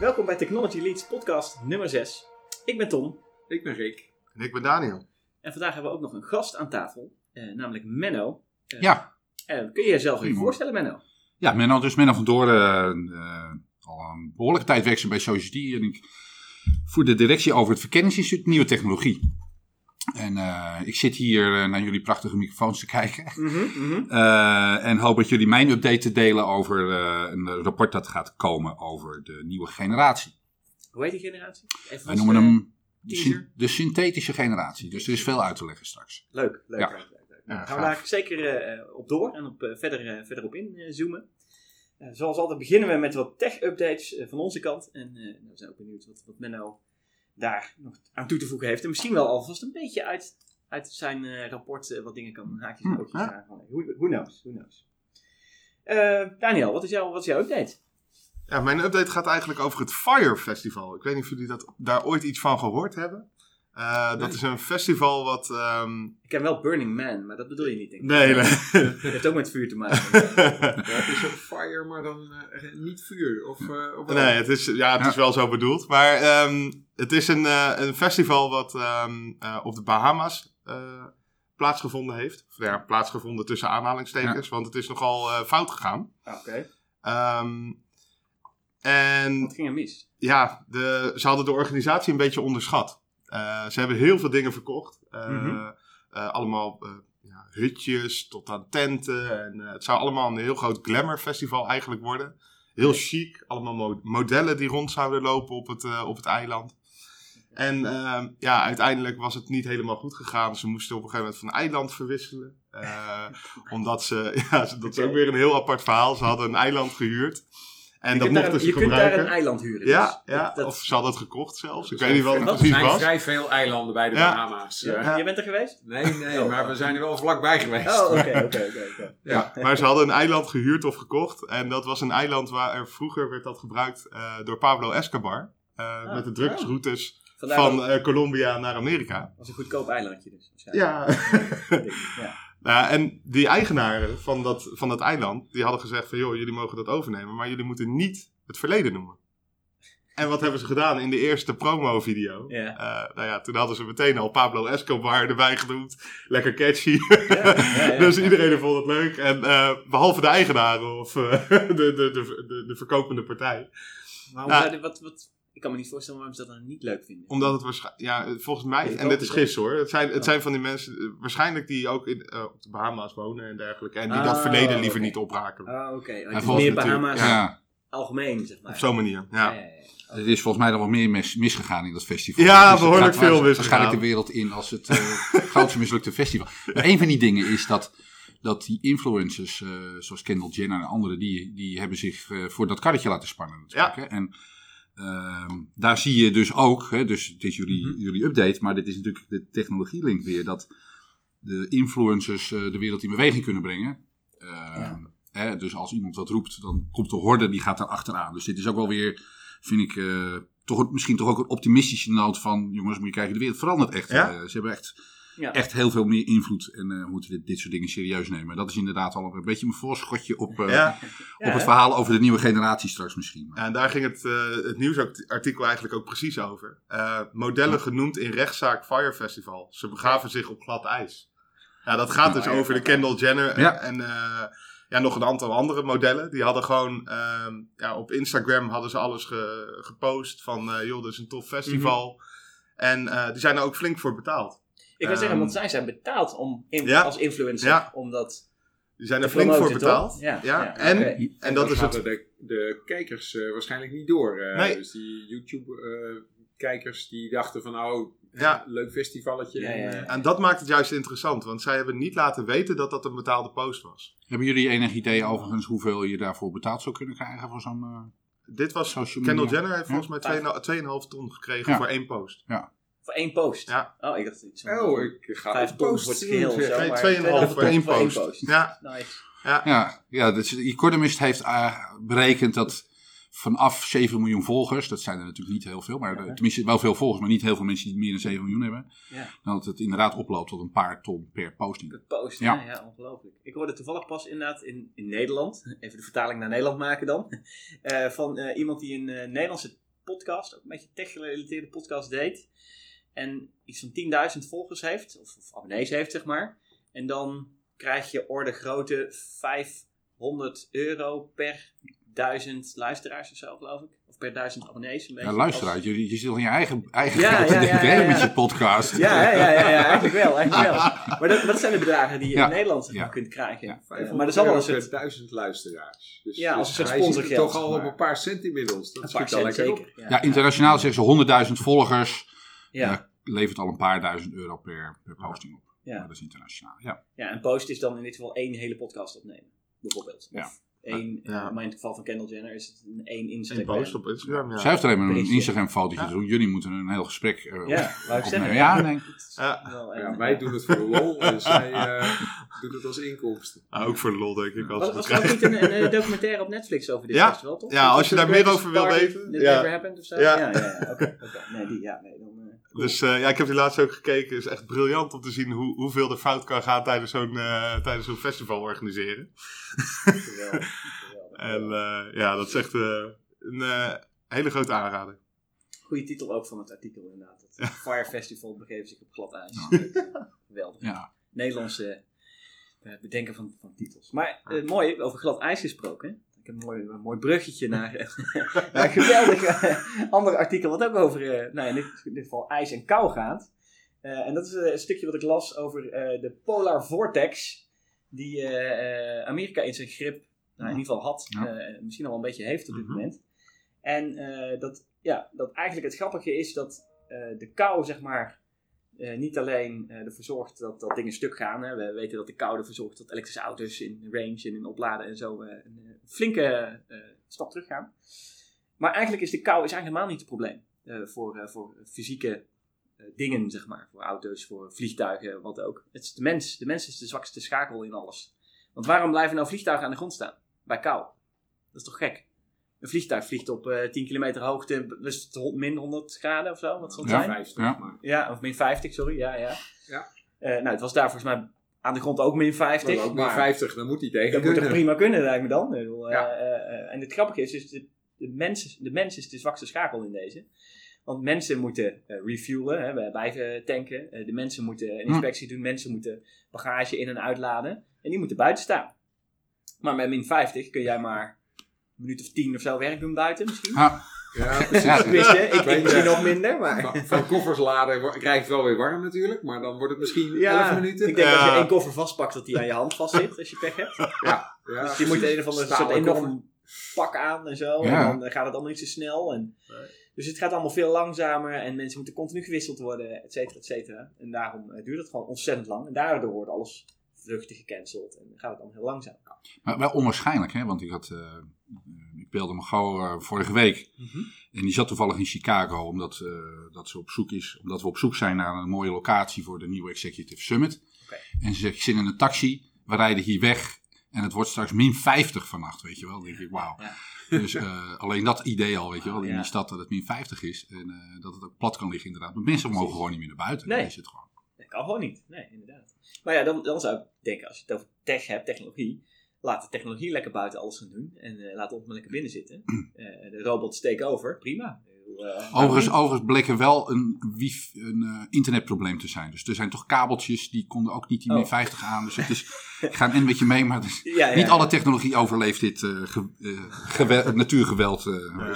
Welkom bij Technology Leads podcast nummer 6. Ik ben Tom Ik ben Rick. En ik ben Daniel. en vandaag hebben we ook nog een gast aan tafel, eh, namelijk Menno. Eh, Ja, eh, kun je jezelf even Goedemorgen. voorstellen, Menno? ja Menno, dus Menno van Doorn, eh, al een behoorlijke tijd werkzaam bij Society. En ik voer de directie over het Verkenningsinstituut Nieuwe Technologie. En eh, ik zit hier eh, naar jullie prachtige microfoons te kijken. Eh, en hoop dat jullie mijn update te delen over eh, een rapport dat gaat komen over de nieuwe generatie. Hoe heet die generatie? Even Wij noemen hem de, teaser. syn- de synthetische generatie. Dus er is veel uit te leggen straks. Leuk, leuk, Ja. leuk, leuk, leuk. Ja, Nou, gaan we daar zeker eh, op door en op, verder, verder op inzoomen. Zoals altijd beginnen we met wat tech-updates van onze kant. En eh, nou, we zijn ook benieuwd wat, wat Menno daar nog aan toe te voegen heeft. En misschien wel alvast een beetje uit, uit zijn eh, rapport eh, wat dingen kan haakjes en Hm, ootjes ja. aan. Van, Who, who knows, who knows. Eh, Daniel, wat is, jouw, wat is jouw update? Ja, mijn update gaat eigenlijk over het Fire Festival. Ik weet niet of jullie dat, daar ooit iets van gehoord hebben. Eh, Dat is een festival wat... ehm, Ik ken wel Burning Man, maar dat bedoel je niet, denk ik. Nee, nee. Het heeft ook met vuur te maken. Ja, het is ook fire, maar dan eh, niet vuur. Of, eh, nee, het is, ja, het Ja. is wel zo bedoeld. Maar ehm, het is een, eh, een festival wat ehm, eh, op de Bahama's eh, plaatsgevonden heeft. Of ja, plaatsgevonden tussen aanhalingstekens, want het is nogal eh, fout gegaan. Ah, Oké, Ehm, en wat ging er mis? ja, de, ze hadden de organisatie een beetje onderschat. Eh, ze hebben heel veel dingen verkocht. Eh, Mhm. eh, allemaal ja, hutjes tot aan tenten. En, het zou allemaal een heel groot glamour festival eigenlijk worden. Heel chic. Allemaal mo- modellen die rond zouden lopen op het, op het eiland. En ehm, ja, uiteindelijk was het niet helemaal goed gegaan. Ze moesten op een gegeven moment van eiland verwisselen. Omdat ze, ja, dat is ook weer een heel apart verhaal. Ze hadden een eiland gehuurd. En je dat kunt, daar, mochten een- ze je kunt daar gebruiken. een eiland huren. Ja, dus ja. dat- dat- of ze hadden het gekocht zelfs. Ik Er weet niet wat zijn het vrij- precies Er zijn was. vrij veel eilanden bij de Ja. Bahama's. Ja, eh. Je bent er geweest? nee, nee, Oh. maar we zijn er wel vlakbij geweest. Oh, oké, oké, oké. Ja, maar ze hadden een eiland gehuurd of gekocht. En dat was een eiland waar er vroeger werd dat gebruikt eh, door Pablo Escobar. eh, Ah, met de drugsroutes Vandaar van dat- eh, Colombia naar Amerika. was een goedkoop eilandje dus. Ja. Denk ik, ja. Nou, en die eigenaren van dat, van dat eiland, die hadden gezegd van... joh, jullie mogen dat overnemen, maar jullie moeten niet het verleden noemen. En wat hebben ze gedaan in de eerste promo-video? Eh, nou ja, toen hadden ze meteen al Pablo Escobar erbij genoemd. Lekker catchy. Dus iedereen vond het leuk. En eh, behalve de eigenaren of eh, de, de, de, de, de verkopende partij. Waarom Nou, wat, wat, ik kan me niet voorstellen waarom ze dat dan niet leuk vinden. Omdat het waarschijnlijk... Ja, volgens mij... En dit is gissen hoor. Het zijn, het Ja. zijn van die mensen... eh, Waarschijnlijk die ook in, eh, op de Bahama's wonen en dergelijke. En die Ah, dat verleden liever niet oprakelen. Ah, oké. Oh, En volgens meer natuurlijk- Bahama's Ja, algemeen, zeg maar. Op zo'n manier. Ja. Ja, ja, ja. er is volgens mij nog wel meer mis, misgegaan in dat festival. Ja, Dus behoorlijk veel misgegaan. Waarschijnlijk de wereld in als het eh grootste mislukte festival. Maar een van die dingen is dat, dat die influencers, eh, zoals Kendall Jenner en anderen, die, die hebben zich eh, voor dat karretje laten spannen. Natuurlijk, hè. En ehm, daar zie je dus ook, hè, dus het is jullie, Mhm. jullie update, maar dit is natuurlijk de technologielink weer, dat de influencers eh, de wereld in beweging kunnen brengen. Ehm, hè, dus als iemand wat roept, dan komt de horde, die gaat daar achteraan. Dus dit is ook wel weer, vind ik, eh, toch, misschien toch ook een optimistische noot van, jongens, moet je kijken, de wereld verandert echt. Ja? Eh, ze hebben echt, Ja. echt heel veel meer invloed en eh, moeten dit, dit soort dingen serieus nemen. Dat is inderdaad al een beetje mijn voorschotje op, eh, Ja. Ja, op het verhaal over de nieuwe generatie straks misschien. Ja, en daar ging het, eh, het nieuwsartikel eigenlijk ook precies over. Eh, modellen genoemd in rechtszaak Fire Festival. Ze begaven zich op glad ijs. Ja, dat gaat dus ja, over de. Kendall Jenner Ja. en eh, ja, nog een aantal andere modellen. Die hadden gewoon ehm, ja, op Instagram hadden ze alles ge- gepost van eh, joh, dit is een tof festival. En eh, die zijn er ook flink voor betaald. Ik wil zeggen, Ehm, want zij zijn betaald om in, ja. als influencer Ja. om dat Die zijn er flink voor betaald. Ja, Ja, ja, en, en dat dan is het. De, de kijkers eh, waarschijnlijk niet door. eh. Nee. Dus die YouTube-kijkers die dachten van, oh, Ja. leuk festivalletje. Ja, ja, ja. en, eh, En dat maakt het juist interessant, want zij hebben niet laten weten dat dat een betaalde post was. Hebben jullie enig idee overigens hoeveel je daarvoor betaald zou kunnen krijgen voor zo'n... eh, Dit was, Social Kendall. Jenner heeft Ja. volgens mij 2,5 2,5 ton gekregen Ja. voor één post. Voor één post. Ja. Oh, ik dacht iets van Oh, ik ga vijf ton post voor het geheel. Nee, 2,5 voor één 2,5 post. Ja, Nice. Ja, ja dus de Economist heeft eh, berekend dat vanaf 7 miljoen volgers, dat zijn er natuurlijk niet heel veel, maar Ja. tenminste wel veel volgers, maar niet heel veel mensen die meer dan 7 miljoen hebben, Ja. dan dat het inderdaad oploopt tot een paar ton per posting. De post, Ja. ja. ja, ongelooflijk. Ik hoorde toevallig pas inderdaad in, in Nederland, even de vertaling naar Nederland maken dan, eh, van eh, iemand die een eh, Nederlandse podcast, ook een beetje tech-gerelateerde podcast deed. En iets van 10.000 volgers heeft, of, of abonnees heeft, zeg maar. En dan krijg je orde grootte 500 euro per duizend luisteraars of zo, geloof ik. Of per duizend abonnees. Een beetje. Ja, luisteraar, Als- je, je zit al in je eigen, eigen Ja, geld te ja, ja, denken, ja, hè, ja. met je podcast. Ja, ja, ja, ja, ja, eigenlijk wel. Eigenlijk wel. Maar dat, dat zijn de bedragen die je Ja. in Nederland kunt krijgen. Ja. Eh, maar er zal wel een soort soort... duizend luisteraars. Dus, Ja, als dus een sponsorgeld, toch al op een paar cent inmiddels. Dat Een paar al cent lekker op. zeker. Ja, internationaal zeggen ze 100.000 volgers. Ja. Ja. levert al een paar duizend euro per, per posting op. Ja. Maar dat is internationaal. Ja. Ja, een post is dan in dit geval één hele podcast opnemen. Bijvoorbeeld. Ja. Eh, maar in het geval van Kendall Jenner is het een één Een Instagram. post op Instagram, ja. Zij heeft alleen maar een. Instagram-fotootje te doen. Jullie moeten een heel gesprek eh, Ja, wou ik zeggen. Ja, nee. Ja. wel, Ja, wij doen het voor de lol en zij eh, doet het als inkomsten. Ah, ook voor de lol, denk ik. Als Was, het was er ook niet een, een, eh, documentaire op Netflix over dit Ja. festival, toch? Ja, als je daar meer over wil weten, That ja. Never Happened of zo? Ja. Ja. Oké, oké. Nee, die, ja, nee. Dus eh, ja, ik heb die laatst ook gekeken. Het is echt briljant om te zien hoe, hoeveel er fout kan gaan tijdens zo'n eh, tijdens zo'n festival organiseren. En eh, ja, dat is echt een hele grote aanrader. Goede titel ook van het artikel inderdaad. Het Fire Festival begeven zich op glad ijs. Geweldig. Ja. Nederlandse bedenken van, van titels. Maar mooi, over glad ijs gesproken. Ik heb een mooi, een mooi bruggetje naar, naar een geweldig eh, ander artikel. Wat ook over, eh, nou in dit, in dit geval, ijs en kou gaat. Eh, en dat is eh, een stukje wat ik las over eh, de Polar Vortex. Die eh, eh, Amerika in zijn grip, nou, in ieder geval had. Ja. eh, misschien al wel een beetje heeft op dit Mhm. moment. En eh, dat, ja, dat eigenlijk het grappige is dat eh, de kou, zeg maar, eh, niet alleen eh, ervoor zorgt dat, dat dingen stuk gaan. Hè. We weten dat de kou ervoor zorgt dat elektrische auto's in range en in opladen en zo eh, een flinke stap teruggaan. Maar eigenlijk is de kou is eigenlijk helemaal niet het probleem voor, voor fysieke dingen, zeg maar. Voor auto's, voor vliegtuigen, wat ook. Het is de mens. De mens is de zwakste schakel in alles. Want waarom blijven nou vliegtuigen aan de grond staan? Bij kou. Dat is toch gek? Een vliegtuig vliegt op eh 10 kilometer hoogte, dus het min 100 graden of zo, wat zal het Ja. zijn? 50, Ja. maar. Ja, of min 50, sorry. Ja, ja. Ja. Eh, nou, het was daar volgens mij aan de grond ook min 50. Maar ook maar 50, dan moet hij tegen Dat moet toch prima kunnen, lijkt me dan. Eh, Ja. eh, eh, en het grappige is, dus de, de, mens, de mens is de zwakste schakel in deze. Want mensen moeten eh, refuelen, hè, bij- bij tanken. Eh, de mensen moeten een Hm. inspectie doen. Mensen moeten bagage in- en uitladen. En die moeten buiten staan. Maar met min 50 kun jij maar minuut of tien of zo werk doen buiten misschien. Ah, Ja, precies. Ja, Tenminste, ik, misschien nog minder, maar... Van, van koffers laden krijg je het wel weer warm natuurlijk, maar dan wordt het misschien Ja, 11 minuten. ik denk Ja. als je één koffer vastpakt dat die aan je hand vastzit als je pech hebt. ja, ja, Dus je moet een of andere soort enorm pak aan en zo. Ja. En dan gaat het allemaal niet zo snel. En, Dus het gaat allemaal veel langzamer en mensen moeten continu gewisseld worden, et cetera, et cetera. En daarom eh, duurt het gewoon ontzettend lang. En daardoor wordt alles vluchtig gecanceld en dan gaat het allemaal heel langzaam. maar wel onwaarschijnlijk, hè? Want ik had, eh, ik beelde me gauw eh, vorige week. En die zat toevallig in Chicago, omdat, eh, dat ze op zoek is, omdat we op zoek zijn naar een mooie locatie voor de nieuwe Executive Summit. En ze zegt, ik zit in een taxi, we rijden hier weg en het wordt straks min 50 vannacht, weet je wel. Dan denk ik, wauw. Ja. Dus alleen dat idee al, weet je wel, in die stad dat het min 50 is en dat het ook plat kan liggen inderdaad. Maar mensen mogen gewoon niet meer naar buiten. Nee. Dan is het gewoon. Dat kan gewoon niet. Nee, inderdaad. Maar ja, dan, dan zou ik denken, als je het over tech hebt, technologie, laat de technologie lekker buiten alles gaan doen. En eh, laat ons maar lekker binnen zitten. Eh, de robots take over, prima. Eh, Overigens, overigens bleek er wel een, internetprobleem te zijn. Dus er zijn toch kabeltjes die konden ook niet die Oh. 50 aan. Dus het is, ik ga een beetje mee, maar is- niet? Ja, ja, niet ja. alle technologie overleeft dit ge- gewel- natuurgeweld.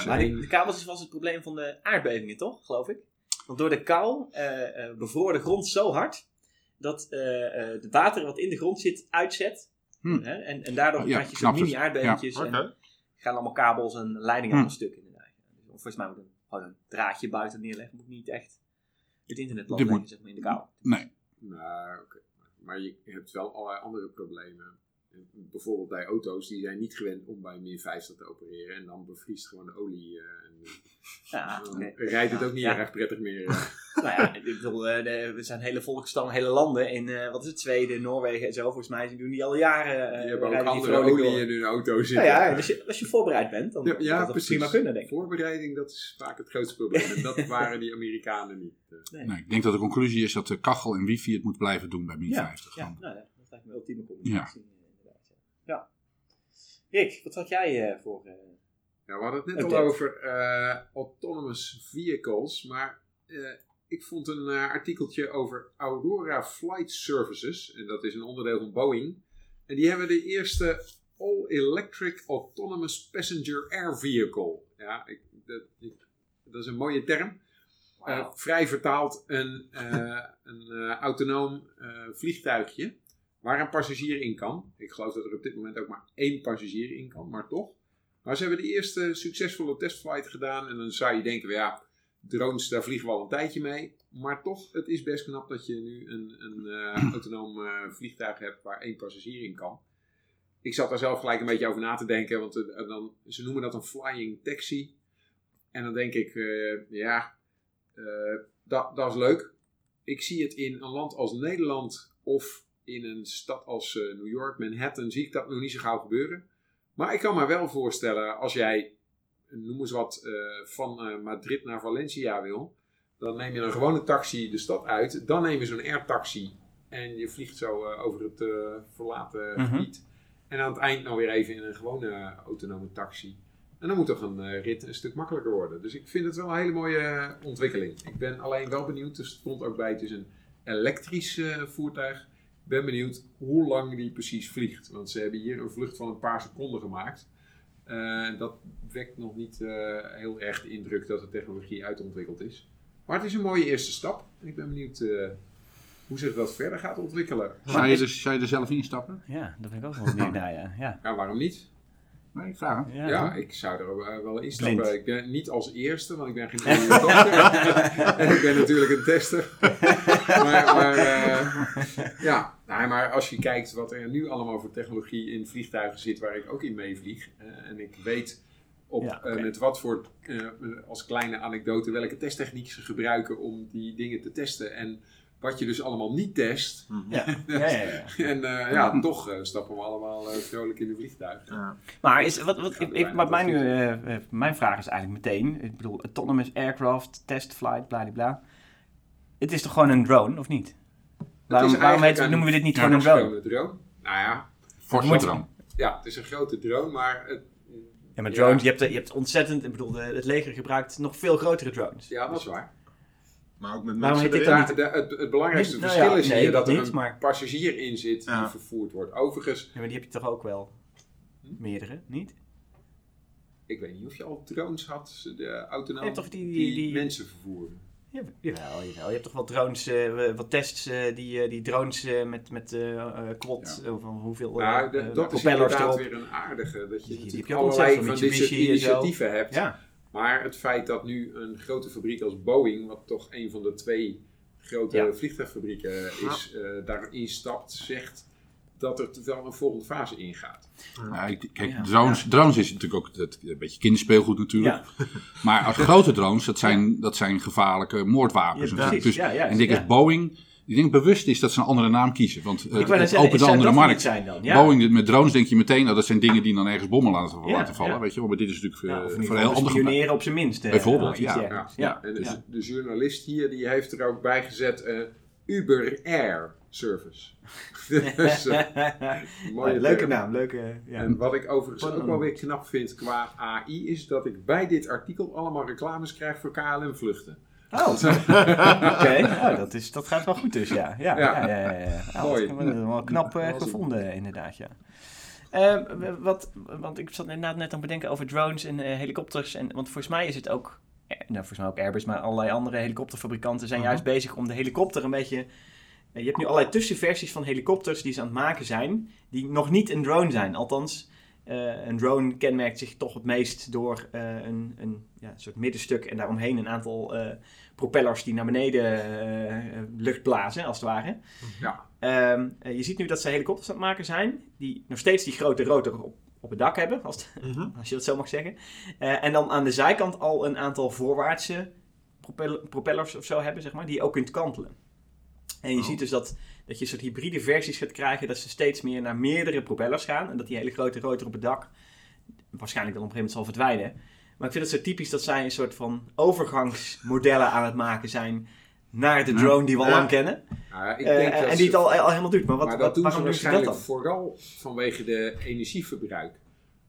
Maar die, de kabels was het probleem van de aardbevingen, toch? Geloof ik. Want door de kou eh, eh, bevroor de grond zo hard dat eh eh het water wat in de grond zit uitzet. Hm. Hè? En, en daardoor Oh, ja, je zo'n. Oké. En gaan allemaal kabels en leidingen Hm. allemaal stuk inderdaad. Dus volgens mij moet een, gewoon een draadje buiten neerleggen. Moet niet echt het internet moet- zeg maar, in de kou. Nee, Nou, oké. Maar je hebt wel allerlei andere problemen. Bijvoorbeeld bij auto's, die zijn niet gewend om bij min 50 te opereren. En dan bevriest gewoon de olie. eh, en Ja, dan rijdt het ook niet Ja. erg prettig meer. eh. Nou ja, ik bedoel, eh, de- we zijn hele volkstammen, hele landen in, eh, wat is het, Zweden, Noorwegen en zo. Volgens mij doen die al jaren. eh, die hebben ook andere olie door. in hun auto Nou zitten. ja, als je, als je voorbereid bent, dan Ja, dat precies. prima kunnen, denk ik. Voorbereiding, dat is vaak het grootste probleem. En dat waren die Amerikanen niet. Nee. nee, ik denk dat de conclusie is dat de kachel en wifi het moet blijven doen bij min Ja, 50. Ja, Want nou, ja, dat lijkt me ultieme combinatie. eh, inderdaad, Ja. ja. Rick, wat had jij eh, voor... eh, Ja, we hadden het net Update. al over eh, autonomous vehicles, maar eh, ik vond een artikeltje over Aurora Flight Services, en dat is een onderdeel van Boeing. En die hebben de eerste all-electric autonomous passenger air vehicle. Ja, ik, dat, ik- dat is een mooie term. Eh, vrij vertaald een, eh, een autonoom eh, vliegtuigje waar een passagier in kan. Ik geloof dat er op dit moment ook maar één passagier in kan, maar toch. Maar ze hebben de eerste succesvolle testflight gedaan. En dan zou je denken, ja, drones, daar vliegen we al een tijdje mee. Maar toch, het is best knap dat je nu een, een eh, autonoom eh, vliegtuig hebt waar één passagier in kan. Ik zat daar zelf gelijk een beetje over na te denken, want eh, dan, ze noemen dat een flying taxi. En dan denk ik, ja, dat, dat is leuk. Ik zie het in een land als Nederland of in een stad als eh, New York, Manhattan, zie ik dat nog niet zo gauw gebeuren. Maar ik kan me wel voorstellen, als jij, noem eens wat, eh, van eh, Madrid naar Valencia wil, dan neem je een gewone taxi de stad uit, dan neem je zo'n airtaxi en je vliegt zo over het verlaten Mhm. gebied. En aan het eind nou weer even in een gewone autonome taxi. En dan moet toch een rit een stuk makkelijker worden. Dus ik vind het wel een hele mooie ontwikkeling. Ik ben alleen wel benieuwd, er stond ook bij, het is een elektrisch voertuig. Ik ben benieuwd hoe lang die precies vliegt. Want ze hebben hier een vlucht van een paar seconden gemaakt. Eh, dat wekt nog niet eh, heel erg de indruk dat de technologie uitontwikkeld is. Maar het is een mooie eerste stap. En ik ben benieuwd eh, hoe zich dat verder gaat ontwikkelen. Zou je, er, zou je er zelf instappen? Ja, dat ben ik ook wel benieuwd naar, ja. ja. Ja, waarom niet? Nee, vraag. Ja, ik zou er eh, wel in stappen. Blind. Ik ben niet als eerste, want ik ben geen adopter. en ik ben natuurlijk een tester. maar maar eh, ja, nee, maar als je kijkt wat er nu allemaal voor technologie in vliegtuigen zit, waar ik ook in meevlieg. eh, en ik weet op, Ja, eh, met wat voor, eh, als kleine anekdote, welke testtechniek ze gebruiken om die dingen te testen. En wat je dus allemaal niet test. Ja, ja, ja. ja. En eh, ja, toch eh, stappen we allemaal eh, vrolijk in de vliegtuigen. Ja. Maar is, wat, wat, ik, ik, bijna wat mij toch nu, niet. eh, eh, mijn vraag is eigenlijk meteen, ik bedoel, autonomous aircraft, test flight, bla Het is toch gewoon een drone, of niet? Waarom, is waarom eigenlijk heet, een noemen we dit niet ja, gewoon een drone? Drone. Nou ja, Forse drone. ja, het is een grote drone, maar het, Ja, maar Ja. drones, je, hebt, je hebt ontzettend, ik bedoel, de- het leger gebruikt nog veel grotere drones. ja, dat is waar. Maar ook met Waarom mensen erin. Ja, de, het, het belangrijkste Niet- nou verschil ja, is nee, hier dat dat er niet, een maar- passagier in zit die Ja. vervoerd wordt. Overigens, Ja, maar die heb je toch ook wel? Meerdere, niet? ik weet niet of je al drones had, de autonoom, die- die, die- die- mensen vervoeren. Ja, jawel, jawel. Je hebt toch wel drones, eh, wat tests, eh, die, eh, die drones met, met Ja. of hoeveel Nou, de- eh, dat is inderdaad erop. weer een aardige, dat je natuurlijk je allerlei ontzettend van van dit soort initiatieven hebt. Ja, Maar het feit dat nu een grote fabriek als Boeing, wat toch een van de twee grote Ja. vliegtuigfabrieken is, eh, daarin stapt, zegt dat er wel een volgende fase ingaat. Ja, kijk, Ja. drones, drones is natuurlijk ook het, een beetje kinderspeelgoed natuurlijk. ja. Maar als grote drones, dat zijn, dat zijn gevaarlijke moordwapens. Ja, natuurlijk. precies. Dus, Ja, ja, en ik denk ja. als Boeing, ik denk bewust is dat ze een andere naam kiezen. Want net het zeggen, opent een andere markt. zijn dan? Ja. Boeing, met drones denk je meteen, nou, dat zijn dingen die dan ergens bommen laten, Ja, laten vallen. ja. Weet je wel. Maar dit is natuurlijk Ja, eh, voor een heel ander gebruik. op zijn minst. eh, Bijvoorbeeld, ja. Ja, Ja. en dus ja. de journalist hier die heeft er ook bij gezet eh, Uber Air Service. dus, mooie Ja, leuke naam, leuke... Ja. En wat ik overigens ook wel weer knap vind qua AI is dat ik bij dit artikel allemaal reclames krijg voor KLM vluchten. Oh, oké. Oh, dat, is, dat gaat wel goed dus, ja. Ja, ja, Ja. ja. Oh, Mooi. wel knap eh, gevonden, inderdaad, ja. Eh, wat, want ik zat inderdaad net aan het bedenken over drones en eh, helikopters. En, want volgens mij is het ook, eh, nou, volgens mij ook Airbus, maar allerlei andere helikopterfabrikanten zijn Mhm. juist bezig om de helikopter een beetje... eh, je hebt nu allerlei tussenversies van helikopters die ze aan het maken zijn, die nog niet een drone zijn. Althans, eh, een drone kenmerkt zich toch het meest door eh, een, een ja, soort middenstuk en daaromheen een aantal eh, propellers die naar beneden lucht blazen, als het ware. Ja. Ehm, eh, je ziet nu dat ze helikopters aan het maken zijn, die nog steeds die grote rotor op, op het dak hebben, als, het- Mhm. als je dat zo mag zeggen. En dan aan de zijkant al een aantal voorwaartse propel- propellers of zo hebben, zeg maar, die je ook kunt kantelen. En je Oh. ziet dus dat, dat je een soort hybride versies gaat krijgen, dat ze steeds meer naar meerdere propellers gaan. En dat die hele grote rotor op het dak waarschijnlijk dan op een gegeven moment zal verdwijnen. Maar ik vind het zo typisch dat zij een soort van overgangsmodellen aan het maken zijn naar de drone die we al Ja. lang kennen. Ja, ik Eh, denk dat en die het al, al helemaal doet. Maar, wat, maar wat, dat doen ze waarom doen ze dat waarschijnlijk dan? vooral vanwege de energieverbruik.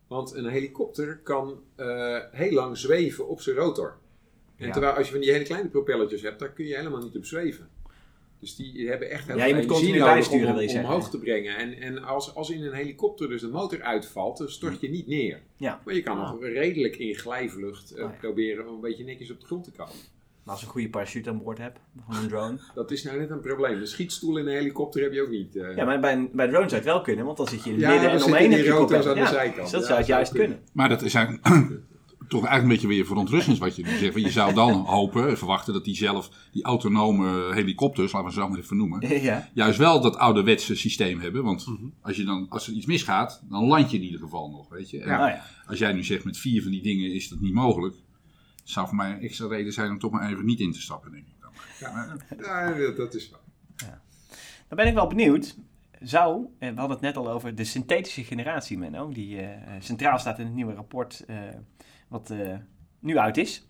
Want een helikopter kan eh, heel lang zweven op zijn rotor. En Ja. terwijl als je van die hele kleine propellertjes hebt, daar kun je helemaal niet op zweven. Dus die hebben echt heel Ja, je veel moet energie continu nodig bijsturen, om, wil je om zeggen. omhoog te brengen. En, en als, als in een helikopter dus de motor uitvalt, dan stort je niet neer. Ja. Maar je kan Ah. nog redelijk in glijvlucht eh, Ah, ja. proberen om een beetje netjes op de grond te komen. Maar als je een goede parachute aan boord hebt van een drone. Dat is nou net een probleem. Een schietstoel in een helikopter heb je ook niet. eh. Ja, maar bij, een- bij drone zou het wel kunnen, want dan zit je in het Ja, midden en zitten omheen heb je aan de Ja, zijkant. Dus dat Ja, zou het juist kunnen. Maar dat is eigenlijk toch eigenlijk een beetje weer verontrustend wat je nu zegt. Want je zou dan hopen, en verwachten dat die zelf, die autonome helikopters, laten we ze zo maar even noemen, Ja. juist wel dat ouderwetse systeem hebben. Want Mhm. als, je dan, als er iets misgaat, dan land je in ieder geval nog, weet je. En Ja. Nou ja. Als jij nu zegt met vier van die dingen is dat niet mogelijk, zou voor mij een extra reden zijn om toch maar even niet in te stappen, denk ik. Dan. Ja, dat, dat is waar. Dan ben ik wel benieuwd. Zou, en we hadden het net al over de synthetische generatie, Menno, die eh, centraal staat in het nieuwe rapport eh, wat eh, nu uit is.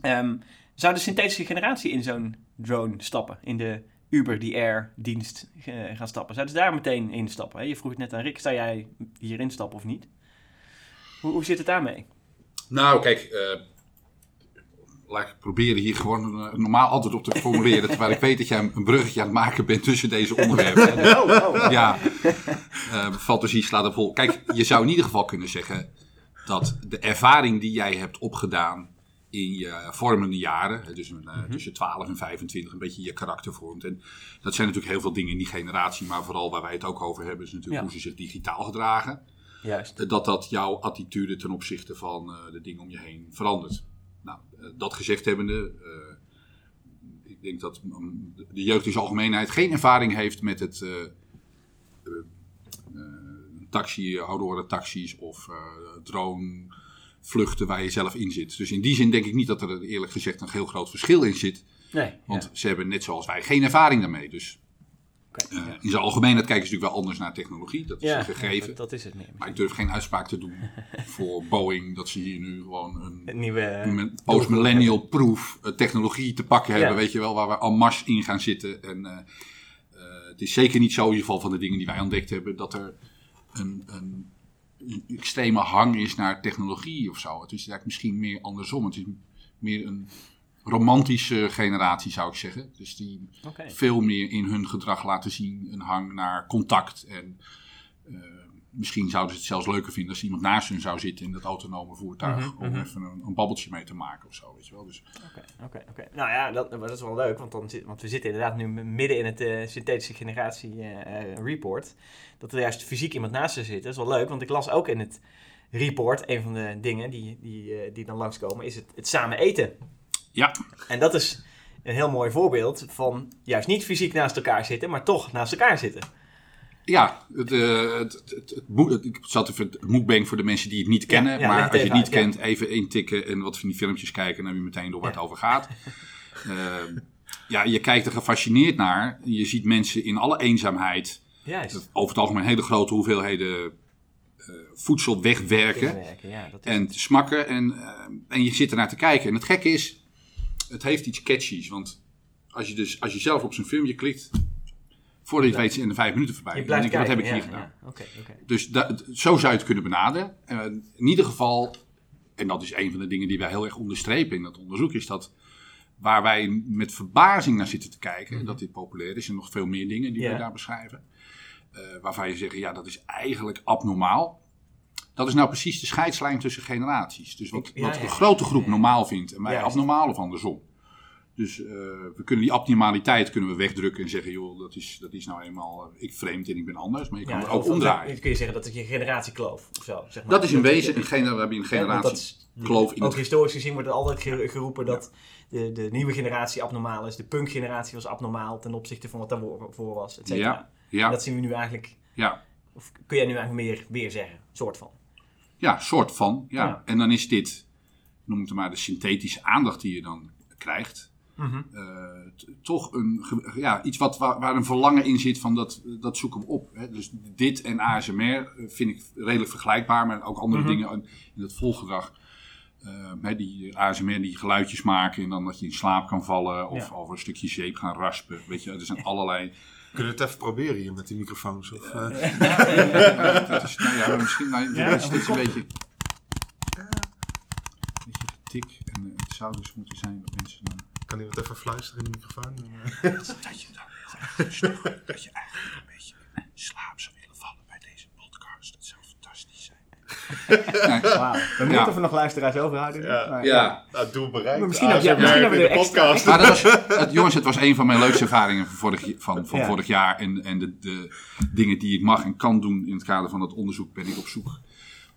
Ehm, zou de synthetische generatie in zo'n drone stappen? In de Uber, die Air dienst eh, gaan stappen? Zouden ze daar meteen in stappen? Hè? Je vroeg het net aan Rick, zou jij hier instappen of niet? Hoe, hoe zit het daarmee? Nou, kijk, eh, laat ik proberen hier gewoon een, een normaal antwoord op te formuleren. terwijl ik weet dat jij een bruggetje aan het maken bent tussen deze onderwerpen. hè. Oh, ja, eh fantasie slaat er vol. Kijk, je zou in ieder geval kunnen zeggen dat de ervaring die jij hebt opgedaan in je vormende jaren, dus een, eh, tussen 12 en 25, een beetje je karakter vormt. En dat zijn natuurlijk heel veel dingen in die generatie, maar vooral waar wij het ook over hebben, is natuurlijk Ja. hoe ze zich digitaal gedragen. Juist. Eh, Dat dat jouw attitude ten opzichte van eh, de dingen om je heen verandert. Nou, dat gezegd hebbende, eh, ik denk dat mm, de- jeugd in zijn algemeenheid geen ervaring heeft met het taxi, outdoor taxis of eh drone vluchten waar je zelf in zit. Dus in die zin denk ik niet dat er eerlijk gezegd een heel groot verschil in zit. Nee. Want ja. ze hebben net zoals wij geen ervaring daarmee. Dus eh, ja. in zijn algemeenheid kijken ze natuurlijk wel anders naar technologie. Dat is Ja, een gegeven. dat, dat is het meer. Maar ik durf geen uitspraak te doen voor Boeing dat ze hier nu gewoon een, Een nieuwe... post-millennial proof eh, technologie te pakken hebben, weet je wel, waar we al mars in gaan zitten. En eh, eh, het is zeker niet zo, in ieder geval van de dingen die wij ontdekt hebben, dat er een, een, een extreme hang is naar technologie of zo. Het is eigenlijk misschien meer andersom. Het is meer een romantische generatie, zou ik zeggen. Dus die veel meer in hun gedrag laten zien een hang naar contact. En eh, misschien zouden ze het zelfs leuker vinden als iemand naast hun zou zitten in dat autonome voertuig. Mhm, Om mhm. even een, een babbeltje mee te maken of zo. Weet je wel. Dus, Oké, oké, oké. Nou ja, dat, is wel leuk, want, dan zit, want we zitten inderdaad nu midden in het eh, synthetische generatie eh, eh, report. Dat er juist fysiek iemand naast ze zit. Dat is wel leuk, want ik las ook in het report, een van de dingen die, die, die dan langskomen, is het, het samen eten. Ja. En dat is een heel mooi voorbeeld van juist niet fysiek naast elkaar zitten, maar toch naast elkaar zitten. Ja, het, eh, het, het, ik zat even het mukbang voor de mensen die het niet kennen. maar als je het niet kent, even intikken en wat van die filmpjes kijken. En dan heb je meteen door waar het over gaat. Ehm, ja, je kijkt er gefascineerd naar. Je ziet mensen in alle eenzaamheid Juist. over het algemeen hele grote hoeveelheden eh, voedsel wegwerken. Werken, ja, dat is En smakken en, eh, en je zit ernaar te kijken. En het gekke is, het heeft iets catchies. Want als je, dus, als je zelf op zo'n filmpje klikt, voordat je het weet zijn er vijf minuten voorbij. je blijft denk wat heb ik hier gedaan? Dus da- zo zou je het kunnen benaderen. Eh, in ieder geval, en dat is een van de dingen die wij heel erg onderstrepen in dat onderzoek, is dat waar wij met verbazing naar zitten te kijken, dat dit populair is en nog veel meer dingen die wij daar beschrijven, eh, waarvan je zegt, ja, dat is eigenlijk abnormaal. Dat is nou precies de scheidslijn tussen generaties. Dus wat, wat ja. grote groep normaal vindt en wij abnormaal of andersom. Dus eh, we kunnen die abnormaliteit kunnen we wegdrukken en zeggen, joh, dat is, dat is nou eenmaal, eh, ik vreemd en ik ben anders. Maar je kan Ja, het ook omdraaien. Kun je zeggen dat het je generatiekloof of zo, zeg maar. Dat is in Dat- wezen een, gener- we hebben een Ja, want dat generatie is- kloof in Ook het... historisch gezien wordt er altijd ge- geroepen dat de, de nieuwe generatie abnormaal is. De punkgeneratie was abnormaal ten opzichte van wat daarvoor voor was, et cetera. Ja, ja, En dat zien we nu eigenlijk, ja, of kun jij nu eigenlijk meer, meer zeggen, soort van. ja, soort van. Ja. Ja. En dan is dit, noem het maar, de synthetische aandacht die je dan krijgt. Mhm. eh, toch een, ja, iets wat, waar, waar een verlangen in zit van dat, dat zoeken we op. Hè. Dus dit en ASMR eh, vind ik redelijk vergelijkbaar, maar ook andere Mhm. dingen in- in het volgedrag. Eh, die ASMR die geluidjes maken en dan dat je in slaap kan vallen of Ja. over een stukje zeep gaan raspen. Weet je, er zijn allerlei Kunnen we het even proberen hier met die microfoons? Of, eh? dat is, nou ja, misschien nou, Ja, het is een beetje, een beetje getik. En het zou dus moeten zijn dat mensen dan... Kan iemand even fluisteren in de microfoon? Dat je, dat, dat je eigenlijk een beetje in slaap zou willen vallen bij deze podcast. Dat zou fantastisch zijn. Wauw. We moeten of we nog luisteraars overhouden. Ja. Maar, Ja, Nou, doel bereikt. Maar misschien ook- ja, ASMR misschien hebben we in er de extra- podcast. Maar dat was, het, jongens, het was een van mijn leukste ervaringen van vorig, van, van Ja. vorig jaar. En, en de, de dingen die ik mag en kan doen in het kader van dat onderzoek ben ik op zoek.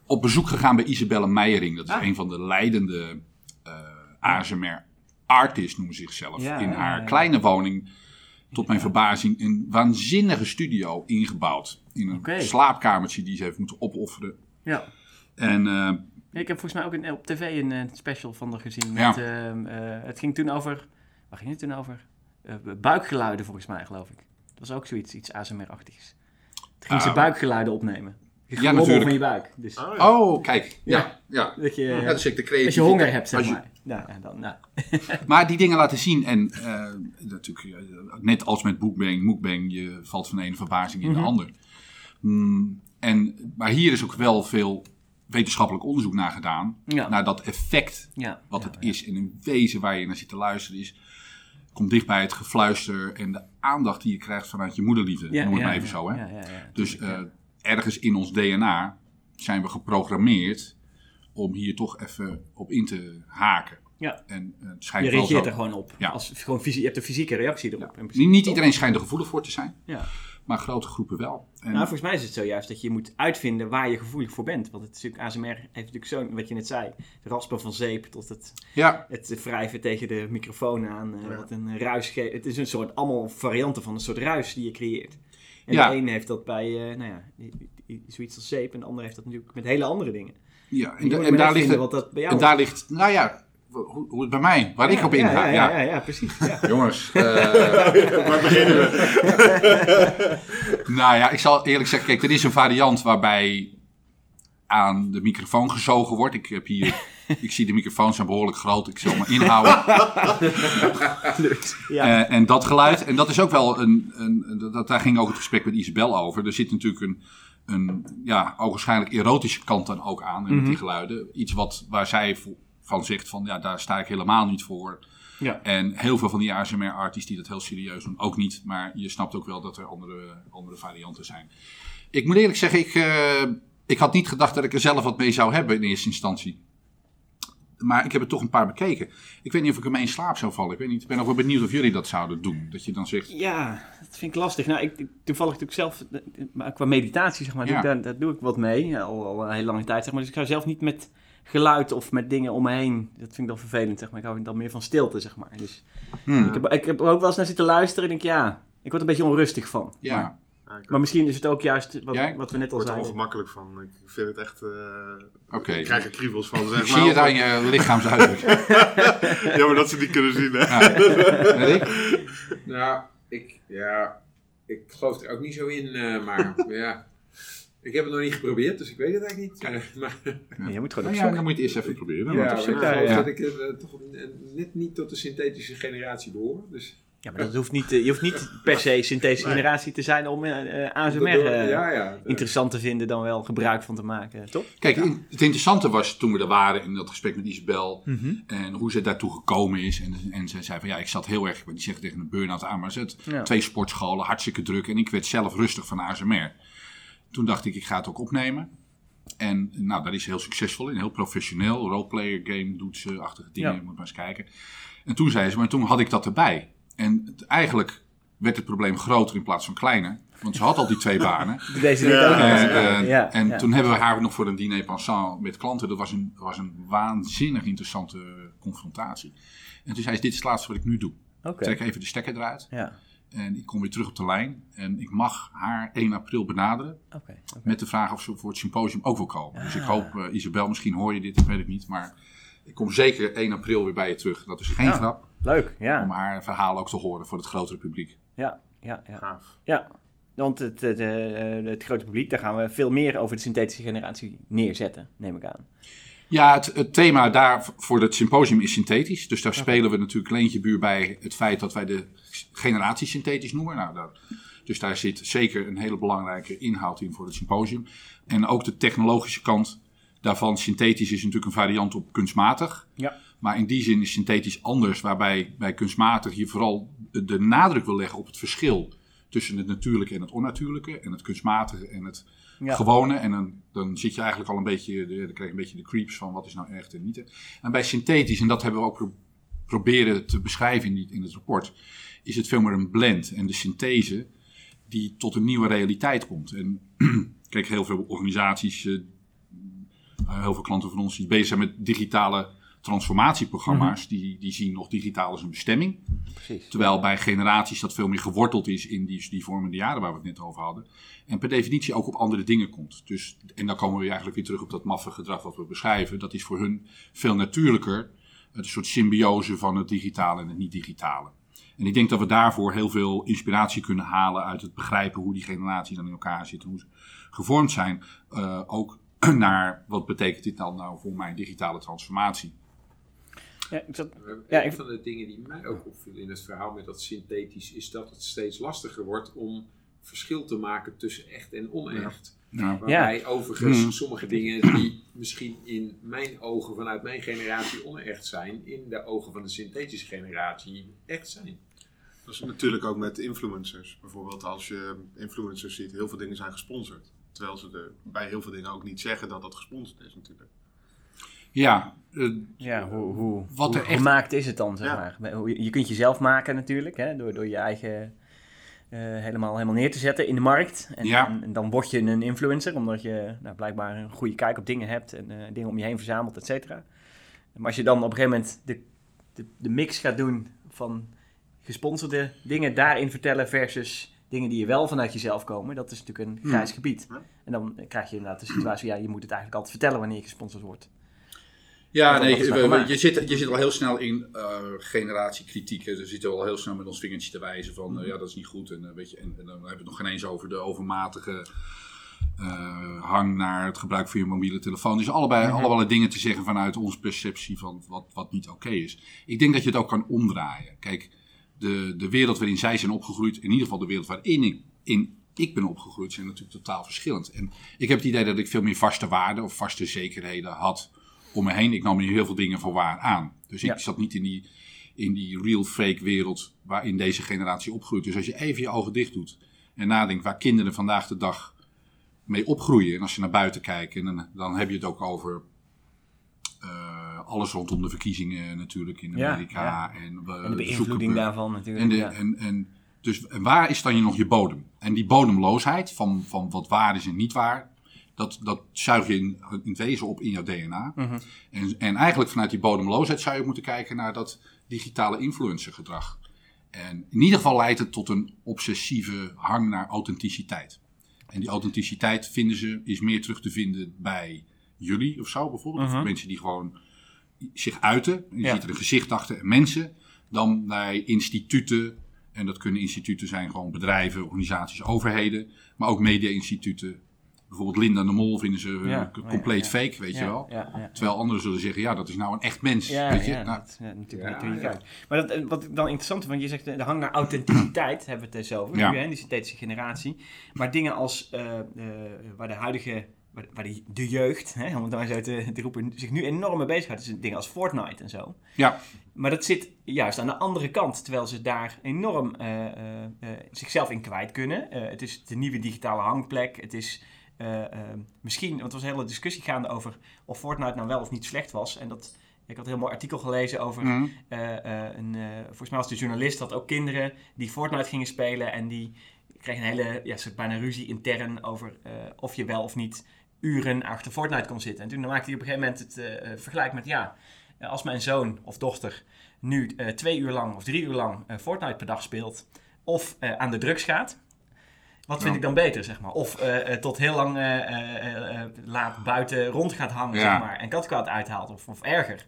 Op bezoek gegaan bij Isabelle Meijering. Dat is Ah. een van de leidende eh ASMR artists, noemen ze zichzelf. Ja, in haar kleine woning, tot mijn verbazing, een waanzinnige studio ingebouwd. In een slaapkamertje die ze heeft moeten opofferen. Ja. En eh, Ik heb volgens mij ook een, op tv een, eh, special van haar gezien. Met, Ja. ehm, eh, het ging toen over... Waar ging het toen over? Buikgeluiden volgens mij, geloof ik. Dat was ook zoiets, iets ASMR-achtigs. Toen ging ze Ah. buikgeluiden opnemen. Het Ja, natuurlijk. van je buik. Dus Oh, ja. oh, kijk. Ja, ja. dat je, ja dat is ook de creativiteit. als je honger hebt, zeg je- maar. Ja, en dan, nou. Maar die dingen laten zien en eh, natuurlijk, net als met Bookbang, Mookbang, je valt van de ene verbazing in de Mhm. ander. Mm, en, maar hier is ook wel veel wetenschappelijk onderzoek naar gedaan, Ja. naar dat effect ja. wat ja, het is. En in wezen waar je naar zit te luisteren is, komt dicht bij het gefluister en de aandacht die je krijgt vanuit je moederliefde. Ja, Noem het ja, maar even ja, zo. Hè? Ja, ja, ja, Dus eh, ergens in ons DNA zijn we geprogrammeerd om hier toch even op in te haken. Ja. En eh, het schijnt Je reageert zo. er gewoon op. Ja. Als, gewoon je hebt een fysieke reactie erop. Ja. in principe, Niet, iedereen schijnt er gevoelig voor te zijn, Ja. maar grote groepen wel. En, Nou, volgens mij is het zo juist dat je moet uitvinden waar je gevoelig voor bent. Want het is natuurlijk, ASMR heeft natuurlijk zo, wat je net zei, het raspen van zeep tot het, ja, het wrijven tegen de microfoon aan. eh. Wat een ruis geeft. Het is een soort, allemaal varianten van een soort ruis die je creëert. En Ja. de een heeft dat bij, eh, nou ja, zoiets als zeep. En de ander heeft dat natuurlijk met hele andere dingen. ja. En, en daar ligt vinden het, wat dat bij jou en daar ligt, nou ja, hoe, hoe het bij mij, waar ik op ja, inga. ja, Ja, ja, ja, ja, precies. Ja. Jongens, eh, Waar beginnen we? nou ja, ik zal eerlijk zeggen, kijk, er is een variant waarbij aan de microfoon gezogen wordt. Ik heb hier, ik zie de microfoons zijn behoorlijk groot, ik zal me inhouden. ja. Eh, en dat geluid, en dat is ook wel een, een dat, daar ging ook het gesprek met Isabel over. Er zit natuurlijk een, een ja, ogenschijnlijk erotische kant dan ook aan, met Mhm. die geluiden. Iets wat, waar zij van zegt van, ja, daar sta ik helemaal niet voor. Ja. En heel veel van die ASMR-artists die dat heel serieus doen, ook niet. Maar je snapt ook wel dat er andere, andere varianten zijn. Ik moet eerlijk zeggen, ik, eh, ik had niet gedacht dat ik er zelf wat mee zou hebben in eerste instantie. Maar ik heb er toch een paar bekeken. Ik weet niet of ik ermee in slaap zou vallen. Ik weet niet. Ik ben ook wel benieuwd of jullie dat zouden doen. Dat je dan zegt. Ja, dat vind ik lastig. Nou, ik, toevallig natuurlijk zelf, maar qua meditatie zeg maar, Ja. daar, daar doe ik wat mee. Al, al een hele lange tijd zeg maar. Dus ik zou zelf niet met geluid of met dingen om me heen. Dat vind ik dan vervelend zeg maar. Ik hou dan meer van stilte zeg maar. Dus hmm, ik, heb, ik heb er ook wel eens naar zitten luisteren en denk ja, ik word er een beetje onrustig van. ja. Maar, maar misschien is het ook juist wat, Jij? wat we net al word er zeiden. ongemakkelijk van. Ik vind het echt... eh, Oké. Ik krijg er kriebels van, zeg Ik maar. zie het aan je lichaamsuitdrukking. Ja, maar dat ze niet kunnen zien, hè. Ja. En Rick? nou, ik, ja, ik geloof er ook niet zo in, eh, maar ja. Ik heb het nog niet geprobeerd, dus ik weet het eigenlijk niet. eh, maar Nee, je moet gewoon Nou ja, dan moet je het eerst even proberen. ja, want op ik ja. dat ik eh, toch net niet tot de synthetische generatie behoor. Dus Ja, maar dat hoeft niet, eh, je hoeft niet per se synthetische Nee. generatie te zijn om eh, eh, ASMR eh, ja, ja. interessant te vinden dan wel gebruik van te maken, toch? Kijk, in- het interessante was toen we er waren in dat gesprek met Isabel. En hoe ze daartoe gekomen is. En, en ze zei van ja, ik zat heel erg, die zegt tegen een burn-out aan. Maar ze had Ja. twee sportscholen, hartstikke druk. En ik werd zelf rustig van ASMR. Toen dacht ik, ik ga het ook opnemen. En nou, daar is ze heel succesvol in. Heel professioneel. Roleplayer game doet ze, achtige dingen. Moet maar eens kijken. En toen zei ze, maar toen had ik dat erbij. En het- eigenlijk werd het probleem groter in plaats van kleiner. Want ze had al die twee banen. Deze Ja. ook nog. En, eh, Ja, en ja. toen hebben we haar nog voor een diner pensant met klanten. Dat was een, was een waanzinnig interessante confrontatie. En toen zei ze, dit is het laatste wat ik nu doe. Oké. Trek even de stekker eruit. Ja, En ik kom weer terug op de lijn. En ik mag haar 1 april benaderen. Met de vraag of ze voor het symposium ook wil komen. Dus ik Ah. hoop, eh, Isabel, misschien hoor je dit, ik weet het niet. Maar ik kom zeker 1 april weer bij je terug. Dat is geen Ja. grap. Leuk, Om ja. haar verhaal ook te horen voor het grotere publiek. Ja, ja, ja. Gaaf. ja. Want het, het, eh, het grote publiek, daar gaan we veel meer over de synthetische generatie neerzetten, neem ik aan. Ja, het, het thema daar voor het symposium is synthetisch. Dus daar spelen we natuurlijk leentje buur bij het feit dat wij de generatie synthetisch noemen. Nou, daar Dus daar zit zeker een hele belangrijke inhoud in voor het symposium. En ook de technologische kant daarvan. Synthetisch is natuurlijk een variant op kunstmatig. Ja. Maar in die zin is synthetisch anders, waarbij bij kunstmatig je vooral de nadruk wil leggen op het verschil tussen het natuurlijke en het onnatuurlijke. En het kunstmatige en het Ja. gewone. En dan, dan zit je eigenlijk al een beetje, de- dan krijg je een beetje de creeps van wat is nou echt en niet. En bij synthetisch, en dat hebben we ook pro- proberen te beschrijven in, die, in het rapport, is het veel meer een blend. En de synthese die tot een nieuwe realiteit komt. En kijk, heel veel organisaties, eh, eh, heel veel klanten van ons die bezig zijn met digitale transformatieprogramma's, die, die zien nog digitaal als een bestemming. Precies. Terwijl bij generaties dat veel meer geworteld is in die, die vormende jaren waar we het net over hadden. En per definitie ook op andere dingen komt. Dus, en dan komen we eigenlijk weer terug op dat maffe gedrag wat we beschrijven. Dat is voor hun veel natuurlijker. Een soort symbiose van het digitale en het niet-digitale. En ik denk dat we daarvoor heel veel inspiratie kunnen halen uit het begrijpen hoe die generaties dan in elkaar zitten, hoe ze gevormd zijn. Eh, ook naar wat betekent dit dan nou voor mijn digitale transformatie. Ja, ik zat, Ja, een ik- van de dingen die mij ook opviel in het verhaal met dat synthetisch is dat het steeds lastiger wordt om verschil te maken tussen echt en onecht. Ja. Waarbij overigens Hmm. sommige dingen die misschien in mijn ogen vanuit mijn generatie onecht zijn, in de ogen van de synthetische generatie echt zijn. Dat is natuurlijk ook met influencers. Bijvoorbeeld als je influencers ziet, heel veel dingen zijn gesponsord. Terwijl ze er bij heel veel dingen ook niet zeggen dat dat gesponsord is natuurlijk. Ja, eh, ja, hoe, hoe, Wat hoe er echt- gemaakt is het dan, zeg Ja. maar. Je je kunt jezelf maken natuurlijk, hè, door, door je eigen eh, helemaal, helemaal neer te zetten in de markt. En, Ja. en, en dan word je een influencer, omdat je nou, blijkbaar een goede kijk op dingen hebt en eh, dingen om je heen verzamelt, et cetera. Maar als je dan op een gegeven moment de, de, de mix gaat doen van gesponsorde dingen daarin vertellen versus dingen die je wel vanuit jezelf komen, dat is natuurlijk een Hmm. grijs gebied. En dan krijg je inderdaad de situatie, ja, je moet het eigenlijk altijd vertellen wanneer je gesponsord wordt. Ja, nee, we- we- je, zit, je zit al heel snel in eh, generatiekritiek. hè. We zitten al heel snel met ons vingertje te wijzen van eh, ja, dat is niet goed. En, eh, weet je, en, en dan hebben we het nog geen eens over de overmatige eh, hang naar het gebruik van je mobiele telefoon. Dus allebei, Mhm. allebei dingen te zeggen vanuit onze perceptie van wat, wat niet oké is. Ik denk dat je het ook kan omdraaien. Kijk, de, de wereld waarin zij zijn opgegroeid, in ieder geval de wereld waarin ik, in, ik ben opgegroeid, zijn natuurlijk totaal verschillend. En ik heb het idee dat ik veel meer vaste waarden of vaste zekerheden had om me heen. Ik nam hier heel veel dingen voor waar aan. Dus ik Ja. zat niet in die, in die real fake wereld waarin deze generatie opgroeit. Dus als je even je ogen dicht doet en nadenkt waar kinderen vandaag de dag mee opgroeien. En als je naar buiten kijkt, en dan, dan heb je het ook over alles rondom de verkiezingen natuurlijk in Amerika. ja. En, En de beïnvloeding daarvan natuurlijk. En, de, ja. en, en, dus en waar is dan je nog je bodem? En die bodemloosheid van, van wat waar is en niet waar, dat, dat zuig je in, in het wezen op in jouw DNA. Mhm. En, en eigenlijk vanuit die bodemloosheid zou je moeten kijken naar dat digitale influencergedrag. En in ieder geval leidt het tot een obsessieve hang naar authenticiteit. En die authenticiteit vinden ze, is meer terug te vinden bij jullie of zo bijvoorbeeld. Mhm. Of mensen die gewoon zich uiten. Je Ja. ziet er een gezicht achter en mensen. Dan bij instituten. En dat kunnen instituten zijn gewoon bedrijven, organisaties, overheden. Maar ook media-instituten. Bijvoorbeeld Linda de Mol vinden ze eh, Ja, compleet ja, ja. fake, weet ja, je wel. Ja, ja. Terwijl anderen zullen zeggen, ja, dat is nou een echt mens. Ja, weet je? ja, Nou, dat, ja, natuurlijk. Maar dat, eh, wat ik dan interessant vind, want je zegt eh, de hang naar authenticiteit, hebben we het dus over, Ja. nu, hè, die synthetische generatie. Maar dingen als, eh, eh, waar de huidige, waar, waar die, de jeugd, hè, om het maar zo te, te roepen, zich nu enorm mee bezighoudt, is dingen als Fortnite en zo. ja, Maar dat zit juist aan de andere kant, terwijl ze daar enorm eh, eh, eh, zichzelf in kwijt kunnen. Het is de nieuwe digitale hangplek. Het is misschien, want er was een hele discussie gaande over of Fortnite nou wel of niet slecht was. En dat, ik had een heel mooi artikel gelezen over, eh, een, volgens mij was de journalist dat ook kinderen die Fortnite gingen spelen en die kregen een hele, ja, soort bijna ruzie intern over of je wel of niet uren achter Fortnite kon zitten. En toen maakte hij op een gegeven moment het eh, eh, vergelijk met, ja, eh, als mijn zoon of dochter nu twee uur lang of drie uur lang Fortnite per dag speelt, of aan de drugs gaat, wat vind Ja. ik dan beter, zeg maar? Of tot heel lang laat buiten rond gaat hangen, Ja. zeg maar, en katkaart uithaalt, of, of erger.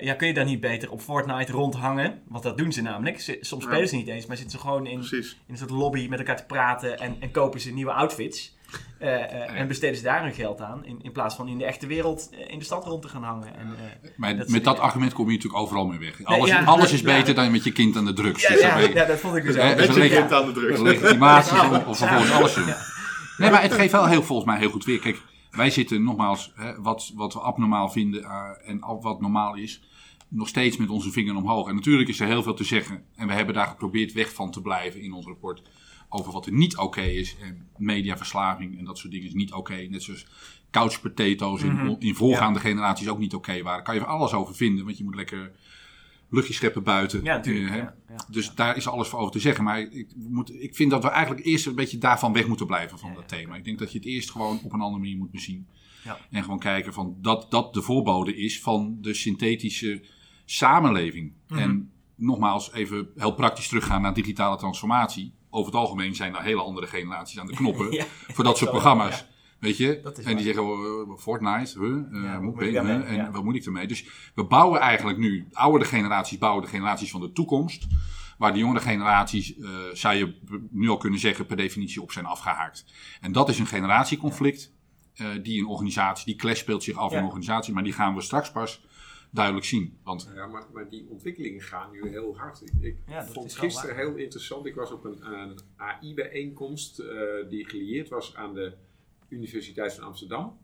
Ja, kun je dan niet beter op Fortnite rondhangen? Want dat doen ze namelijk. Ze- soms Ja. spelen ze niet eens, maar zitten ze gewoon in, Precies. in een soort lobby met elkaar te praten en, en kopen ze nieuwe outfits. Eh, eh, en besteden ze daar hun geld aan, in, in plaats van in de echte wereld eh, in de stad rond te gaan hangen. En, eh, Maar Dat met dat argument kom je natuurlijk overal mee weg. Alles, ja, alles is ja. beter dan met je kind aan de drugs. ja, Dus ja, ja, dat vond ik dus ook. Met een je kind aan de drugs. legitimaties Ja. om of vervolgens alles doen. Nee, maar het geeft wel heel, volgens mij heel goed weer. Kijk, wij zitten nogmaals, hè, wat, wat we abnormaal vinden eh, en wat normaal is, nog steeds met onze vinger omhoog. En natuurlijk is er heel veel te zeggen. En we hebben daar geprobeerd weg van te blijven in ons rapport. Over wat er niet oké is. En mediaverslaving en dat soort dingen is niet oké. Net zoals couch potatoes in, Mhm. in voorgaande generaties ook niet oké waren. Kan je er alles over vinden, want je moet lekker luchtje scheppen buiten. Ja, natuurlijk. Eh, hè. ja, ja. Dus daar is alles voor over te zeggen. Maar ik, moet, ik vind dat we eigenlijk eerst een beetje daarvan weg moeten blijven van dat thema. Ik denk dat je het eerst gewoon op een andere manier moet bezien. Ja. En gewoon kijken van dat dat de voorbode is van de synthetische samenleving. Mhm. En nogmaals, even heel praktisch teruggaan naar digitale transformatie. Over het algemeen zijn er hele andere generaties aan de knoppen Ja. voor dat soort programma's. ja. Weet je? En die zeggen, oh, eh, Fortnite, huh? Eh, Ja, moet ik daarmee? En Ja. wat moet ik ermee? Dus we bouwen eigenlijk nu, de oudere generaties bouwen de generaties van de toekomst. Waar de jongere generaties, eh, zou je nu al kunnen zeggen, per definitie op zijn afgehaakt. En dat is een generatieconflict. eh, die in organisatie, die clash speelt zich af in een organisatie. Maar die gaan we straks pas duidelijk zien. Want Ja, maar, maar die ontwikkelingen gaan nu heel hard. Ik, ik Ja, dat vond gisteren heel interessant. Ik was op een, een AI-bijeenkomst eh, die gelieerd was aan de Universiteit van Amsterdam.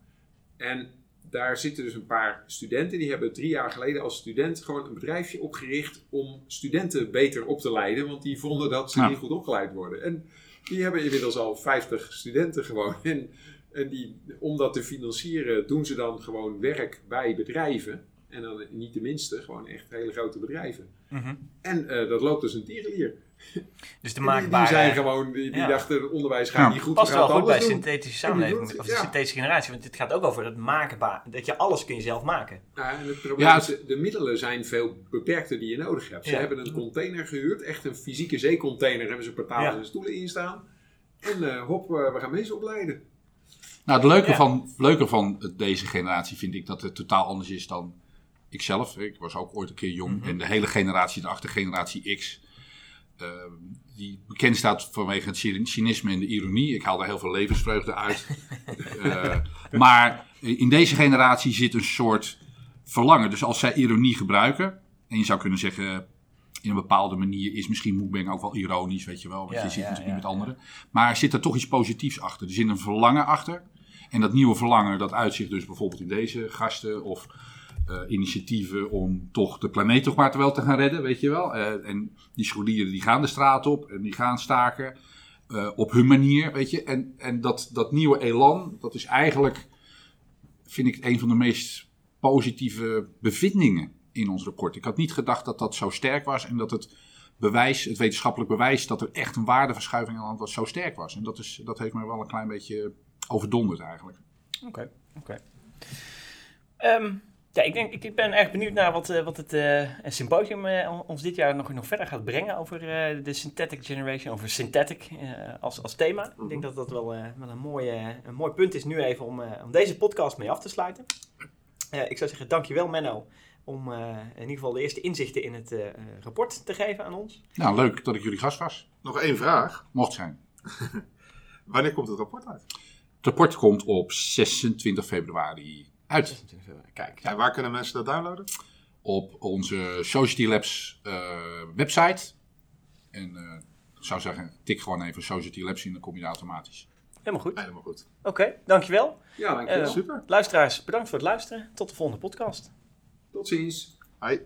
En daar zitten dus een paar studenten. Die hebben drie jaar geleden als student gewoon een bedrijfje opgericht om studenten beter op te leiden. Want die vonden dat ze Ja. niet goed opgeleid worden. En die hebben inmiddels al 50 studenten gewoon. En, en die, om dat te financieren doen ze dan gewoon werk bij bedrijven. En dan niet de minste, gewoon echt hele grote bedrijven. Mhm. En eh, dat loopt dus een tierenlier. Dus de En die, die maakbare... zijn gewoon, die, die Ja. dachten onderwijs gaat Ja. niet goed. past we wel goed bij doen. synthetische En die samenleving, doet- of de ja. synthetische generatie. Want het gaat ook over het maakbaar, dat je alles kun je zelf maken. Ja, en het probleem Ja, is, de- de middelen zijn veel beperkter die je nodig hebt. Ze Ja. hebben een container gehuurd, echt een fysieke zeecontainer, hebben ze een paar tafels Ja. en stoelen in staan. En eh, hop, eh, we gaan mensen opleiden. Nou, het leuke, Ja. van, het leuke van deze generatie vind ik dat het totaal anders is dan ikzelf. Ik was ook ooit een keer jong. Mhm. En de hele generatie daarachter, generatie X, eh, die bekend staat vanwege het cyni- cynisme en de ironie. Ik haal daar heel veel levensvreugde uit. Eh, maar in deze generatie zit een soort verlangen. Dus als zij ironie gebruiken, en je zou kunnen zeggen... In een bepaalde manier is misschien Moekbeng ook wel ironisch, weet je wel. Want Ja, je zit ja, natuurlijk ja, niet met anderen. Maar zit er toch iets positiefs achter. Er zit een verlangen achter. En dat nieuwe verlangen, dat uitzicht dus bijvoorbeeld in deze gasten of eh, initiatieven om toch de planeet toch maar te wel te gaan redden, weet je wel. Eh, en die scholieren die gaan de straat op en die gaan staken eh, op hun manier, weet je. En, en dat, dat nieuwe elan, dat is eigenlijk, vind ik, een van de meest positieve bevindingen in ons rapport. Ik had niet gedacht dat dat zo sterk was en dat het bewijs, het wetenschappelijk bewijs dat er echt een waardeverschuiving aan de hand was, zo sterk was. En dat, is, dat heeft mij wel een klein beetje overdonderd eigenlijk. Oké, oké. Ehm, ja, ik, denk, ik, ik ben erg benieuwd naar wat, eh, wat het eh, symposium eh, ons dit jaar nog, nog verder gaat brengen over eh, de synthetic generation, over synthetic eh, als, als thema. Ik denk dat dat wel, eh, wel een, mooie, een mooi punt is nu even om, eh, om deze podcast mee af te sluiten. Eh, ik zou zeggen, dankjewel Menno om eh, in ieder geval de eerste inzichten in het eh, eh, rapport te geven aan ons. Nou, leuk dat ik jullie gast was. Nog één vraag. Mocht zijn. Wanneer komt het rapport uit? Het rapport komt op 26 februari uit. Kijk, En waar kunnen mensen dat downloaden? Op onze Society Labs eh, website. En eh, ik zou zeggen, tik gewoon even Society Labs in, dan kom je er automatisch. helemaal goed. Helemaal goed. Oké, dankjewel. Ja, dankjewel. Eh, Super. Luisteraars, bedankt voor het luisteren. Tot de volgende podcast. Tot ziens. Hoi.